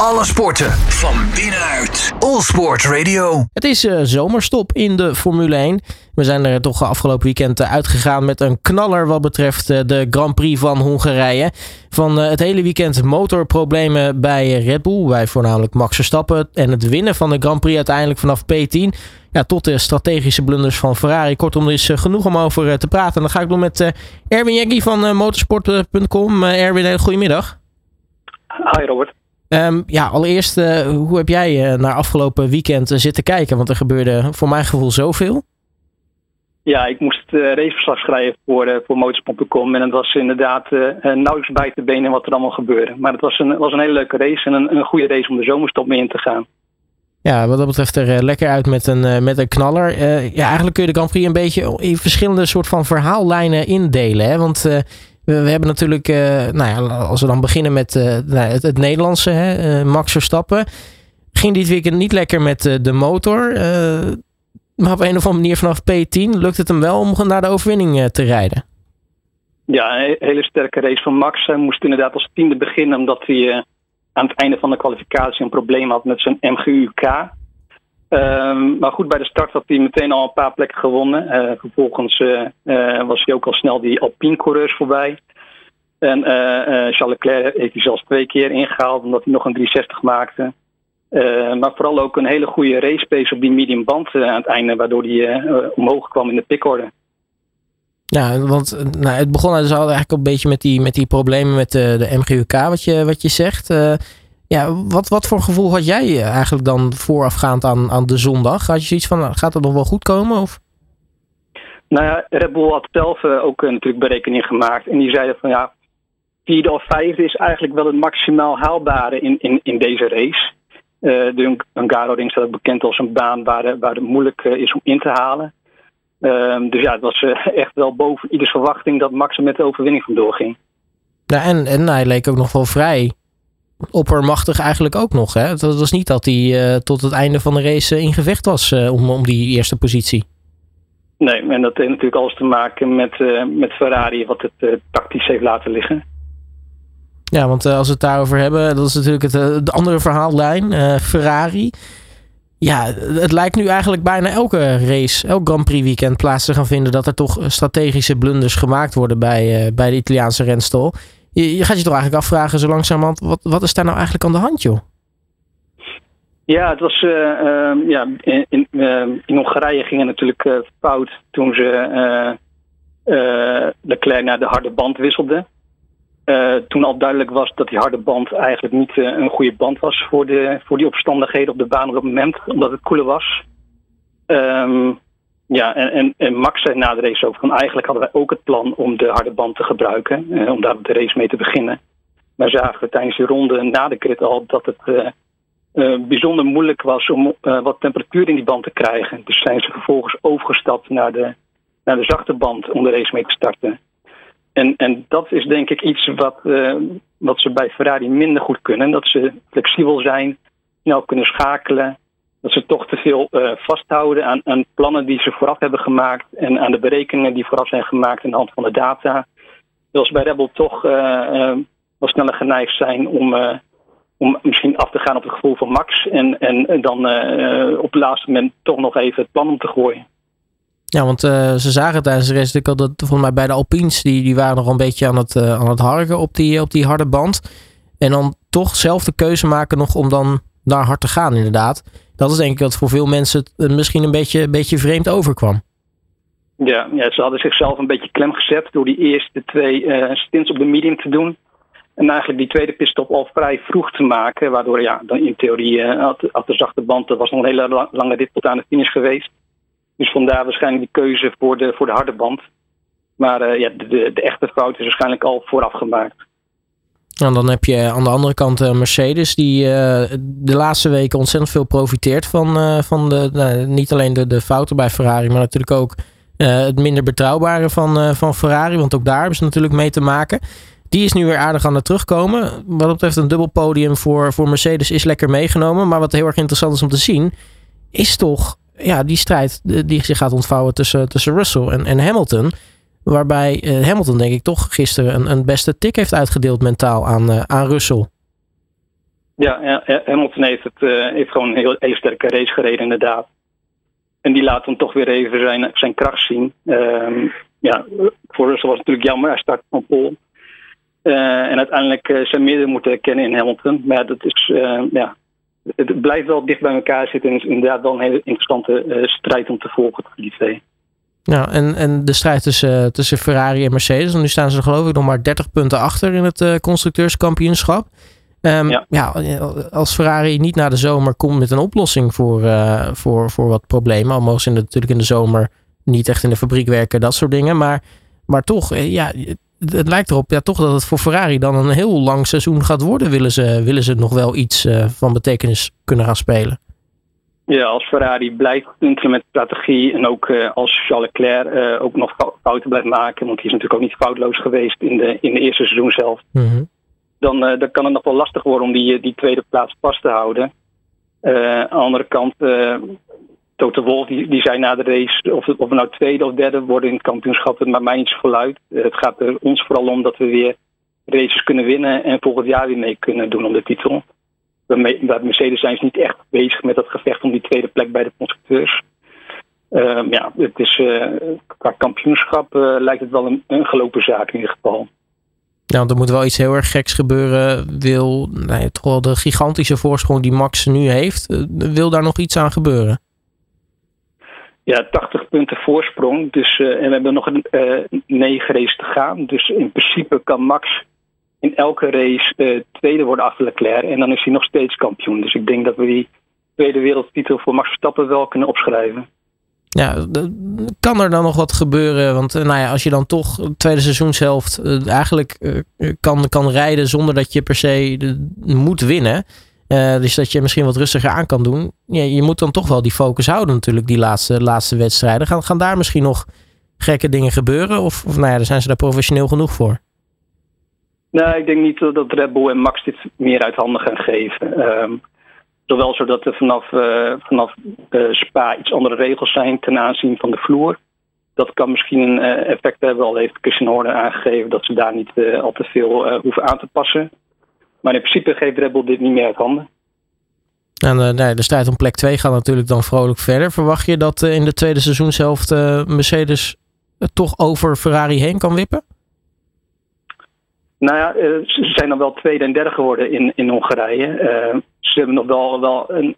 Alle sporten van binnenuit. All Sport Radio. Het is uh, zomerstop in de Formule 1. We zijn er toch afgelopen weekend uh, uitgegaan met een knaller wat betreft uh, de Grand Prix van Hongarije. Van het hele weekend motorproblemen bij Red Bull, bij voornamelijk Max Verstappen. En het winnen van de Grand Prix uiteindelijk vanaf P10. Ja, tot de strategische blunders van Ferrari. Kortom, er is genoeg om over te praten. En dan ga ik doen met Erwin Jeggi van motorsport.com. Erwin, hele goedemiddag. Hi Robert. Um, ja, allereerst, uh, hoe heb jij uh, naar afgelopen weekend uh, zitten kijken? Want er gebeurde voor mijn gevoel zoveel. Ja, ik moest raceverslag schrijven voor, voor motorsport.com. En het was inderdaad nauwelijks bij te benen wat er allemaal gebeurde. Maar het was een, was een hele leuke race en een, een goede race om de zomerstop mee in te gaan. Ja, wat dat betreft er lekker uit met een, met een knaller. ja, eigenlijk kun je de Grand Prix een beetje in verschillende soort van verhaallijnen indelen. Hè? Want we, hebben natuurlijk, uh, nou ja, als we dan beginnen met uh, het, het, Nederlandse, hè, uh, Max Verstappen. Ging dit weekend niet lekker met de motor. maar op een of andere manier vanaf P10 lukt het hem wel om naar de overwinning te rijden. Ja, een hele sterke race van Max. Hij moest inderdaad als tiende beginnen omdat hij aan het einde van de kwalificatie een probleem had met zijn MGUK. Um, maar goed, bij de start had hij meteen al een paar plekken gewonnen. Uh, vervolgens uh, uh, was hij ook al snel die Alpine-coureurs voorbij. En Charles Leclerc heeft hij zelfs twee keer ingehaald, omdat hij nog een 360 maakte. maar vooral ook een hele goede race pace op die medium band aan het einde, waardoor hij omhoog kwam in de pickorde. Ja, want nou, het begon dus al eigenlijk een beetje met die, met die problemen met de, de MGUK, wat je, wat je zegt. Ja, wat, wat voor gevoel had jij eh, eigenlijk dan voorafgaand aan, aan de zondag? Had je zoiets van, gaat het nog wel goed komen? Of? Nou ja, Red Bull had zelf uh, ook uh, natuurlijk berekening gemaakt. En die zeiden van ja, vierde of vijfde is eigenlijk wel het maximaal haalbare in, in, in deze race. Uh, de Hungaro-ring staat ook bekend als een baan waar, waar het moeilijk is om in te halen. Ehm, dus ja, het was echt wel boven ieders verwachting dat Max er met de overwinning vandoor ging. Ja, en, en hij leek ook nog wel vrij oppermachtig eigenlijk ook nog. Hè? Het was niet dat hij uh, tot het einde van de race in gevecht was uh, om, om die eerste positie. Nee, en dat heeft natuurlijk alles te maken met, met Ferrari, wat het tactisch heeft laten liggen. Ja, want als we het daarover hebben, dat is natuurlijk het de andere verhaallijn. Ferrari. Ja, het lijkt nu eigenlijk bijna elke race, elk Grand Prix weekend plaats te gaan vinden dat er toch strategische blunders gemaakt worden bij, bij de Italiaanse renstal. Je, gaat je toch eigenlijk afvragen zo langzamerhand, wat, wat is daar nou eigenlijk aan de hand, joh? Ja, het was, uh, uh, ja, in, uh, in, Hongarije ging het natuurlijk eh, fout toen ze Leclerc naar de harde band wisselde. toen al duidelijk was dat die harde band eigenlijk niet een goede band was voor, de, voor die omstandigheden op de baan op het moment, omdat het koeler was. Um, ja, en, en, Max zei na de race ook van eigenlijk hadden wij ook het plan om de harde band te gebruiken, eh, om daar de race mee te beginnen. Maar zagen we tijdens die ronde na de crit al dat het uh, uh, bijzonder moeilijk was om wat temperatuur in die band te krijgen. Dus zijn ze vervolgens overgestapt naar de, naar de zachte band om de race mee te starten. En, en dat is denk ik iets wat, wat ze bij Ferrari minder goed kunnen. Dat ze flexibel zijn, snel kunnen schakelen dat ze toch te veel uh, vasthouden aan, aan, plannen die ze vooraf hebben gemaakt en aan de berekeningen die vooraf zijn gemaakt aan de hand van de data. Terwijl ze bij Rebel toch uh, uh, wel sneller geneigd zijn om, om misschien af te gaan op het gevoel van Max en, en dan op het laatste moment toch nog even het plan om te gooien. Ja, want ze zagen tijdens de race dat volgens mij bij de Alpines, die, die waren nog een beetje aan het, aan het harken op die, op die harde band. En dan toch zelf de keuze maken nog om dan daar hard te gaan inderdaad dat is denk ik wat voor veel mensen misschien een beetje, een beetje vreemd overkwam. Ja, ja, ze hadden zichzelf een beetje klem gezet door die eerste twee uh, stints op de medium te doen. En eigenlijk die tweede pitstop al vrij vroeg te maken. Waardoor ja, dan in theorie uh, had, de zachte band, dat was nog een hele lange rit tot aan de finish geweest. Dus vandaar waarschijnlijk die keuze voor de, voor de harde band. Maar ja, de, de, echte fout is waarschijnlijk al vooraf gemaakt. En dan heb je aan de andere kant uh, Mercedes, die uh, de laatste weken ontzettend veel profiteert van, uh, van de, nou, niet alleen de, de fouten bij Ferrari, maar natuurlijk ook het minder betrouwbare van, van Ferrari. Want ook daar hebben ze natuurlijk mee te maken. Die is nu weer aardig aan het terugkomen. Wat betreft een dubbel podium voor, voor Mercedes is lekker meegenomen. Maar wat heel erg interessant is om te zien, is toch ja, die strijd die zich gaat ontvouwen tussen, tussen Russell en, en Hamilton. Waarbij uh, Hamilton, denk ik, toch gisteren een, een beste tik heeft uitgedeeld mentaal aan, uh, aan Russell. Ja, Hamilton heeft, het, heeft gewoon een heel, sterke race gereden, inderdaad. En die laat hem toch weer even zijn, zijn kracht zien. Um, ja, voor Russell was het natuurlijk jammer. Hij start van Pol. en uiteindelijk zijn midden moeten herkennen in Hamilton. Maar dat is, ja, het blijft wel dicht bij elkaar zitten. En is inderdaad wel een hele interessante strijd om te volgen, die twee. Ja, en, en de strijd tussen, tussen Ferrari en Mercedes. En nu staan ze geloof ik nog maar 30 punten achter in het uh, constructeurskampioenschap. Um, ja. ja. als Ferrari niet na de zomer komt met een oplossing voor, uh, voor, voor wat problemen. Al mogen ze natuurlijk in de zomer niet echt in de fabriek werken, dat soort dingen. Maar, maar toch, eh, ja, het lijkt erop ja, toch dat het voor Ferrari dan een heel lang seizoen gaat worden. Willen ze, willen ze nog wel iets uh, van betekenis kunnen gaan spelen? Ja, als Ferrari blijft doen met strategie en ook uh, als Charles Leclerc uh, ook nog fouten blijft maken, want die is natuurlijk ook niet foutloos geweest in de, in de eerste seizoen zelf, mm-hmm. dan, uh, dan kan het nog wel lastig worden om die, die tweede plaats vast te houden. aan de andere kant, Toto Wolf die, die zei na de race, of, of we nou tweede of derde worden in het kampioenschap, het maakt mij niet zoveel uit. het gaat er ons vooral om dat we weer races kunnen winnen en volgend jaar weer mee kunnen doen om de titel bij Mercedes zijn ze niet echt bezig met dat gevecht om die tweede plek bij de constructeurs. Uh, ja, het is, uh, qua kampioenschap uh, lijkt het wel een, een, gelopen zaak in ieder geval. Ja, want er moet wel iets heel erg geks gebeuren. Wil nee, toch wel de gigantische voorsprong die Max nu heeft, eh, wil daar nog iets aan gebeuren? Ja, 80 punten voorsprong. Dus, en we hebben nog een, negen races te gaan. Dus in principe kan Max in elke race uh, tweede worden achter Leclerc. En dan is hij nog steeds kampioen. Dus ik denk dat we die tweede wereldtitel voor Max Verstappen wel kunnen opschrijven. Ja, kan er dan nog wat gebeuren? Want eh, nou ja, als je dan toch het tweede seizoenshelft uh, eigenlijk kan, kan rijden zonder dat je per se moet winnen. dus dat je misschien wat rustiger aan kan doen. Ja, je moet dan toch wel die focus houden natuurlijk, die laatste, laatste wedstrijden. Gaan, gaan daar misschien nog gekke dingen gebeuren? Of, of nou ja, daar zijn ze daar professioneel genoeg voor? Nee, ik denk niet dat Red Bull en Max dit meer uit handen gaan geven. Um, zowel zodat er vanaf, uh, vanaf uh, Spa iets andere regels zijn ten aanzien van de vloer. Dat kan misschien een uh, effect hebben, al heeft Christian Horner aangegeven dat ze daar niet al te veel hoeven aan te passen. Maar in principe geeft Red Bull dit niet meer uit handen. En nee, de strijd om plek 2 gaat natuurlijk dan vrolijk verder. Verwacht je dat in de tweede seizoenshelft Mercedes toch over Ferrari heen kan wippen? Nou ja, eh, ze zijn dan wel tweede en derde geworden in, in Hongarije. Uh, ze hebben nog wel, wel een,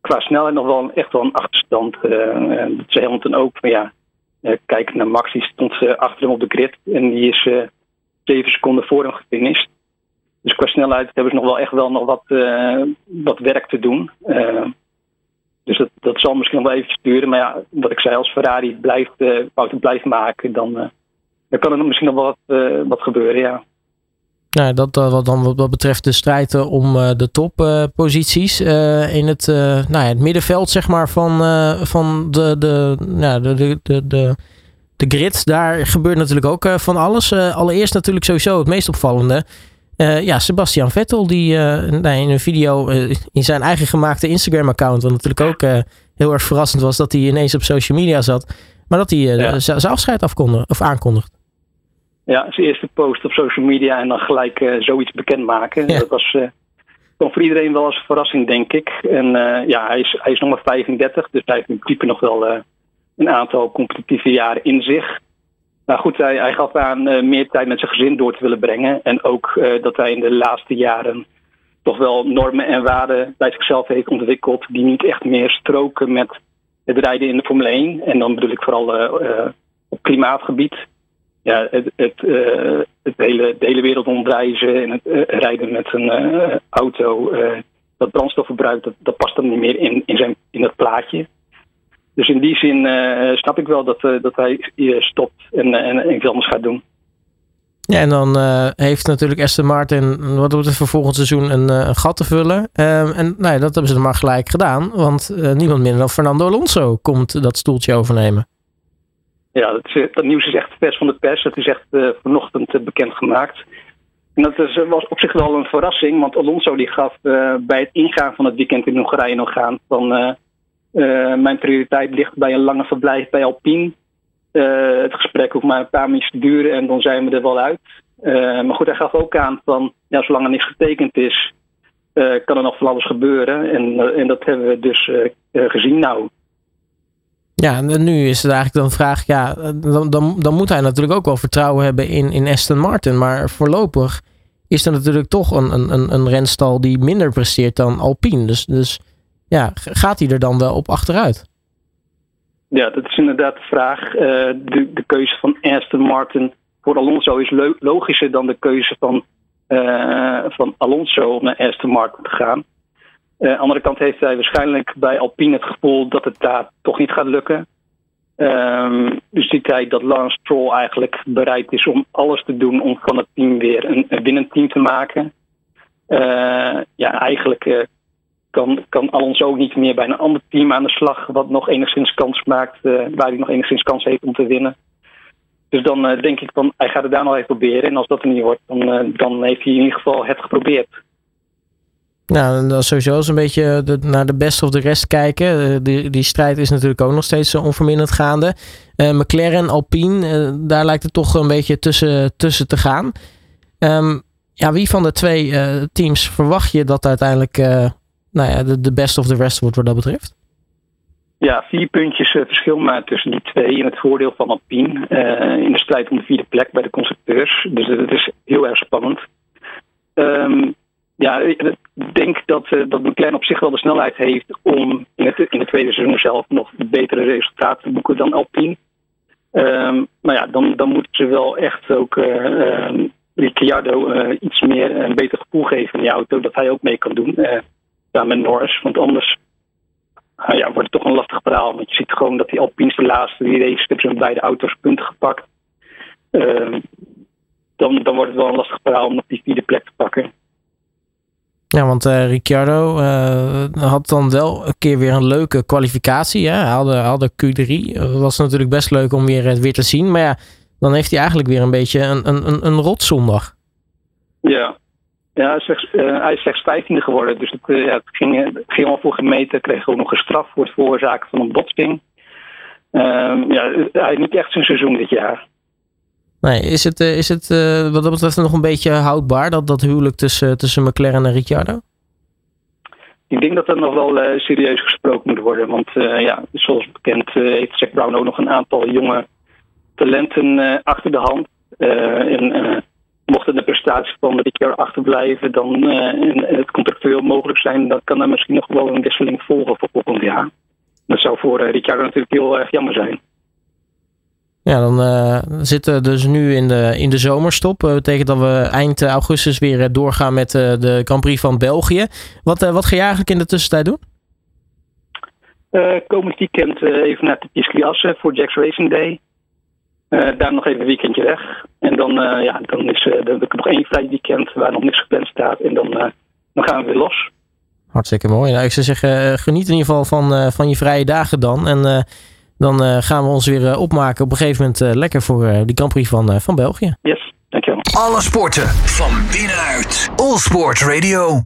qua snelheid nog wel echt wel een achterstand. Uh, dat Hamilton ook. Maar ja, kijk naar Max, die stond achter hem op de grid. En die is zeven seconden voor hem gefinished. Dus qua snelheid hebben ze nog wel echt wel nog wat, wat werk te doen. dus dat, dat zal misschien nog wel even duren. Maar ja, wat ik zei, als Ferrari blijft, fouten blijft maken, dan, dan kan er misschien nog wel wat, wat gebeuren, ja. Nou, dat, wat dan wat betreft de strijd eh, om uh, de topposities uh, in het, nou ja, het middenveld zeg maar, van, van de, de, nou, de, de, de, de, de grid. Daar gebeurt natuurlijk ook van alles. allereerst natuurlijk sowieso het meest opvallende. ja, Sebastian Vettel, die nou, in een video in zijn eigen gemaakte Instagram-account, wat natuurlijk ook heel erg verrassend was dat hij ineens op social media zat, maar dat hij ja. zijn afscheid afkondigde, of aankondigt. Ja, zijn eerste post op social media en dan gelijk uh, zoiets bekendmaken. Ja. Dat was uh, voor iedereen wel als verrassing, denk ik. En uh, ja, hij is, hij is nog maar 35, dus hij heeft in principe nog wel een aantal competitieve jaren in zich. Maar goed, hij, hij gaf aan meer tijd met zijn gezin door te willen brengen. En ook dat hij in de laatste jaren toch wel normen en waarden bij zichzelf heeft ontwikkeld. die niet echt meer stroken met het rijden in de Formule 1. En dan bedoel ik vooral op klimaatgebied ja, het, het, uh, het hele, de hele wereld rondreizen en het uh, rijden met een uh, auto dat brandstof verbruikt, dat, dat past dan niet meer in, in, zijn, in dat plaatje. Dus in die zin snap ik wel dat, dat hij hier stopt en, en iets anders gaat doen. Ja, en dan heeft natuurlijk Aston Martin, wat wordt het voor volgend seizoen, een, gat te vullen. Ehm, en nou ja, dat hebben ze dan maar gelijk gedaan, want niemand minder dan Fernando Alonso komt dat stoeltje overnemen. Ja, dat, dat, nieuws is echt vers van de pers. Dat is echt uh, vanochtend uh, bekendgemaakt. En dat is, was op zich wel een verrassing, want Alonso die gaf bij het ingaan van het weekend in Hongarije nog aan van mijn prioriteit ligt bij een lange verblijf bij Alpine. het gesprek hoeft maar een paar minuten te duren en dan zijn we er wel uit. maar goed, hij gaf ook aan van ja, zolang er niks getekend is, kan er nog van alles gebeuren. En, en dat hebben we dus gezien nou. Ja, en nu is het eigenlijk dan vraag, ja, dan, dan, dan moet hij natuurlijk ook wel vertrouwen hebben in, in Aston Martin. Maar voorlopig is er natuurlijk toch een, een, een renstal die minder presteert dan Alpine. Dus, dus ja, gaat hij er dan wel op achteruit? Ja, dat is inderdaad de vraag. de, de keuze van Aston Martin voor Alonso is logischer dan de keuze van, uh, van Alonso om naar Aston Martin te gaan. Uh, aan de andere kant heeft hij waarschijnlijk bij Alpine het gevoel dat het daar toch niet gaat lukken. Um, dus ziet hij dat Lance Stroll eigenlijk bereid is om alles te doen om van het team weer een, een winnend team te maken. Uh, ja, eigenlijk kan, kan Alonso ook niet meer bij een ander team aan de slag, wat nog enigszins kans maakt, waar hij nog enigszins kans heeft om te winnen. Dus dan denk ik van, hij gaat het daar nog even proberen. En als dat er niet wordt, dan, dan heeft hij in ieder geval het geprobeerd. Nou, dan sowieso eens een beetje de, naar de best of de rest kijken. Uh, die, die strijd is natuurlijk ook nog steeds onverminderd gaande. McLaren, Alpine, daar lijkt het toch een beetje tussen, tussen te gaan. Um, ja, wie van de twee teams verwacht je dat uiteindelijk nou ja, de, de best of the rest wordt wat dat betreft? Ja, vier puntjes uh, verschil maar tussen die twee in het voordeel van Alpine. Uh, in de strijd om de vierde plek bij de constructeurs. Dus dat is heel erg spannend. Um, ja, ik denk dat, uh, dat McLaren op zich wel de snelheid heeft om in het, in tweede seizoen zelf nog betere resultaten te boeken dan Alpine. Maar ja, dan, dan moeten ze wel echt ook uh, Ricciardo iets meer een beter gevoel geven in die auto. Dat hij ook mee kan doen. ja, met Norris. Want anders nou ja, wordt het toch een lastig verhaal. Want je ziet gewoon dat die Alpines de laatste die race hebben ze beide auto's punten gepakt. Uh, dan, dan wordt het wel een lastig verhaal om op die vierde plek te pakken. Ja, want uh, Ricciardo uh, had dan wel een keer weer een leuke kwalificatie. Hè? Hij hadden, hadden Q3. Dat was natuurlijk best leuk om weer, weer te zien. Maar ja, dan heeft hij eigenlijk weer een beetje een, een, een rotzondag. Ja, ja, uh, hij is slechts vijftiende geworden. Dus het, uh, het, ging, het ging al voor gemeten. Kreeg ook nog een straf voor het veroorzaken van een botsing. Uh, ja, hij heeft niet echt zijn seizoen dit jaar. Nee, is het, is het wat dat betreft nog een beetje houdbaar, dat, dat huwelijk tussen, tussen McLaren en Ricciardo? Ik denk dat er nog wel serieus gesproken moet worden. Want ja, zoals bekend heeft Jack Brown ook nog een aantal jonge talenten achter de hand. en mochten de prestaties van keer achterblijven, dan uh, het contractueel mogelijk zijn, dan kan er misschien nog wel een wisseling volgen voor volgend jaar. Dat zou voor Ricciardo natuurlijk heel erg jammer zijn. Ja, dan uh, zitten we dus nu in de, in de zomerstop. Dat betekent dat we eind augustus weer doorgaan met de Grand Prix van België. Wat, wat ga je eigenlijk in de tussentijd doen? komend weekend even naar de Piscliasse voor Jack's Racing Day. Uh, daar nog even een weekendje weg. En dan, uh, ja, dan is uh, dan nog één vrij weekend waar nog niks gepland staat. En dan, dan gaan we weer los. Hartstikke mooi. Nou, ik zou zeggen, geniet in ieder geval van, van je vrije dagen dan. En dan gaan we ons weer opmaken op een gegeven moment lekker voor die Grand Prix van, van België. Yes, dankjewel. Alle sporten van binnenuit. All Sport Radio.